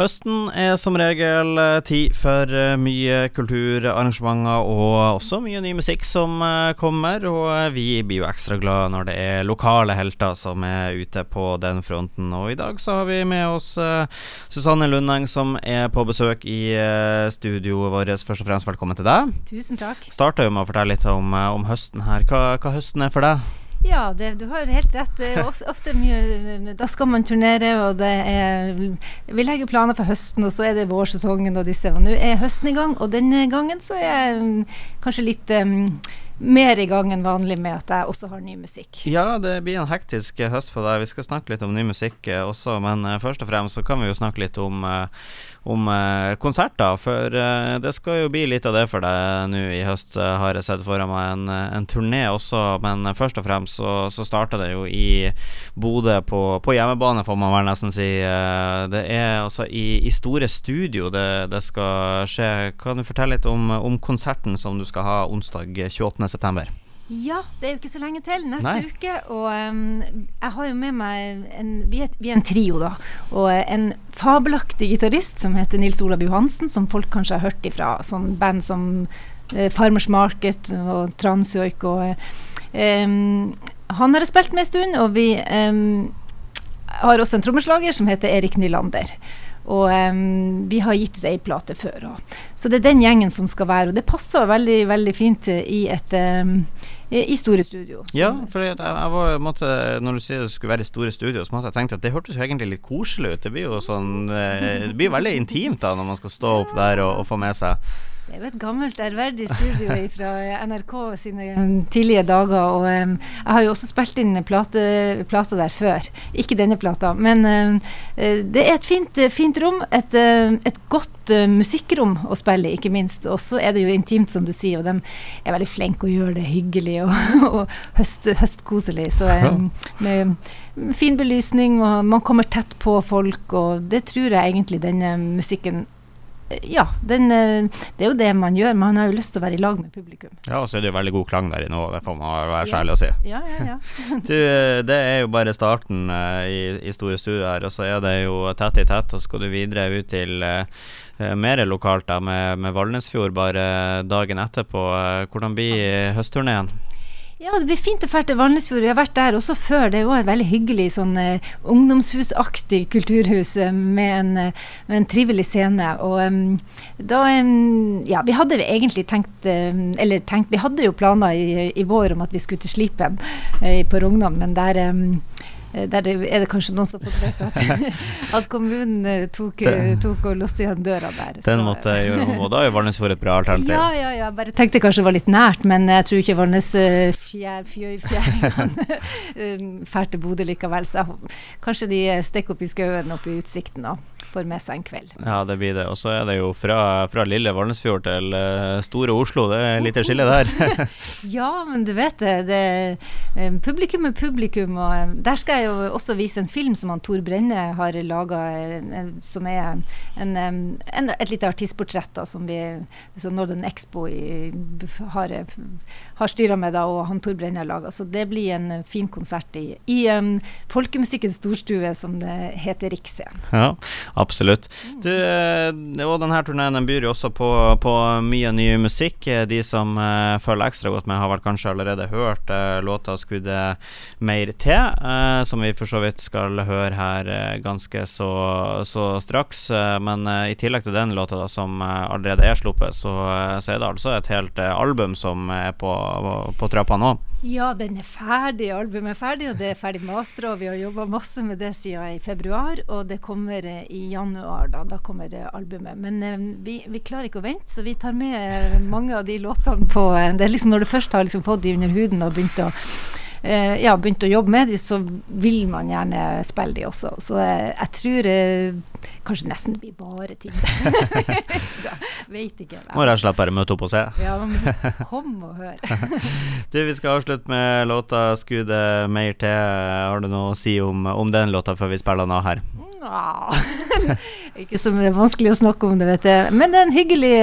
Høsten er som regel eh, tid for eh, mye kulturarrangementer og også mye ny musikk som eh, kommer, og vi blir jo ekstra glad når det er lokale helter som er ute på den fronten. Og i dag så har vi med oss Susanne Lundeng som er på besøk i studioet vårt. Først og fremst velkommen til deg. Tusen takk. Starta jo med å fortelle litt om, om høsten her. Hva, hva høsten er for deg? Ja, det, du har helt rett. Det er ofte, ofte, mye Da skal man turnere, og det er Vi legger planer for høsten, og så er det vårsesongen og disse. Og nå er høsten i gang, og denne gangen så er jeg um, kanskje litt um, mer i gang enn vanlig med at jeg også har ny musikk. Ja, det blir en hektisk høst på deg. Vi skal snakke litt om ny musikk eh, også, men uh, først og fremst så kan vi jo snakke litt om uh, om eh, konserter. For eh, det skal jo bli litt av det for deg nå i høst, eh, har jeg sett foran meg. En, en turné også, men først og fremst så, så starta det jo i Bodø, på, på, hjemmebane, får man vel nesten si. Det er altså i, i store studio det, det, skal skje. Kan du fortelle litt om, om konserten som du skal ha onsdag 28.9.? Ja, det er jo ikke så lenge til. Neste Nei. uke. Og um, jeg har jo med meg en, vi, er, vi er en trio, da. Og en fabelaktig gitarist som heter Nils Olav Johansen, som folk kanskje har hørt ifra. Sånn band som uh, Farmers Market og Transjoik og um, Han har jeg spilt med en stund, og vi um, har også en trommeslager som heter Erik Nylander. Og um, vi har gitt ut ei plate før. Og. Så det er den gjengen som skal være. Og det passer veldig, veldig fint i et um, i store studio. Ja, for jeg, jeg var, måtte, når du sier det skulle være i store studio, så måtte jeg tenke at det hørtes jo egentlig litt koselig ut. Det blir jo sånn eh, Det blir veldig intimt da når man skal stå opp der og, og få med seg det er jo et gammelt, ærverdig studio fra NRK sine tidlige dager. Og um, jeg har jo også spilt inn plate, plata der før. Ikke denne plata. Men um, det er et fint, fint rom. Et, et godt uh, musikkrom å spille, ikke minst. Og så er det jo intimt, som du sier. Og de er veldig flinke å gjøre det hyggelig og, og høst, høstkoselig. Så um, med fin belysning, og man kommer tett på folk, og det tror jeg egentlig denne musikken ja, den, eh, det er jo det man gjør. Man har jo lyst til å være i lag med publikum. Ja, og så er det jo veldig god klang der inne òg, det får man være så ærlig å si. Ja, ja, ja. du, eh, det er jo bare starten uh, i, i, store studier her, og så er det jo tett i tett, og så skal du videre ut til uh, mer lokalt da, med, med Valnesfjord bare dagen etterpå. Hvordan blir høstturneen? Ja, det blir fint å dra til Valnesfjord. Vi har vært der også før. Det er jo et veldig hyggelig sånn uh, ungdomshusaktig kulturhus uh, med, en, uh, med, en, trivelig scene. Og um, da um, Ja, vi hadde egentlig tenkt Eller tenkt Vi hadde jo planer i, i, vår om at vi skulle til Slipen på Rognan, men der um, der er det kanskje noen som får med seg at, at kommunen eh, tok, eh, tok, og låste igjen døra der. Den måtte gjøre noe, med, da er Valnesfjord et bra alternativ. Ja, ja, ja. Bare tenkte kanskje det var litt nært, men jeg tror ikke Valnes fjærfjøringene drar til Bodø likevel. Så kanskje de stikker opp i skauen oppe i utsikten. og får med seg en kveld. Ja, det blir det. Og så er det jo fra, fra lille Valnesfjord til uh, store Oslo, det er litt skille der. ja, men du vet det. det um, publikum er publikum, og um, der skal jeg jo også vise en film som han Tor Brenne har laga, um, som er en, en, et lite artistportrett da, som vi som Northern Expo i, har, har styra med, da, og han Tor Brenne har laga. Så det blir en fin konsert i, i folkemusikkens storstue, som det heter Riksscenen. Ja, Absolutt. Du, eh, og denne turneen byr jo også på, på, mye ny musikk. De som uh, følger ekstra godt med, har vel kanskje allerede hørt uh, låta 'Skudde mer til', uh, som vi for så vidt skal høre her ganske så, så straks. men i tillegg til den låta da, som allerede er sluppet, så, så, er det altså et helt album som er på, på, på trappa nå. Ja, den er ferdig. Albumet er ferdig, og det er ferdig mastra. Vi har jobba masse med det siden i februar, og det kommer i januar. Da, da kommer albumet. Men eh, vi, vi, klarer ikke å vente, så vi tar med mange av de låtene på eh, Det er liksom Når du først har liksom fått de under huden og begynt å eh, ja, begynt å jobbe med de, så vil man gjerne spille de også. Så jeg tror kanskje nesten blir bare ting. Veit ikke. Må rett og slett bare møte opp og se. Ja, kom og hør. du, vi skal avslutte med låta 'Skulle det mer til'. Har du noe å si om, om den låta før vi spiller den av her? ikke så vanskelig å snakke om det, vet jeg. Men det er en hyggelig,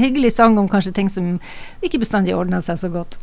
hyggelig sang om kanskje ting som ikke bestandig ordner seg så godt.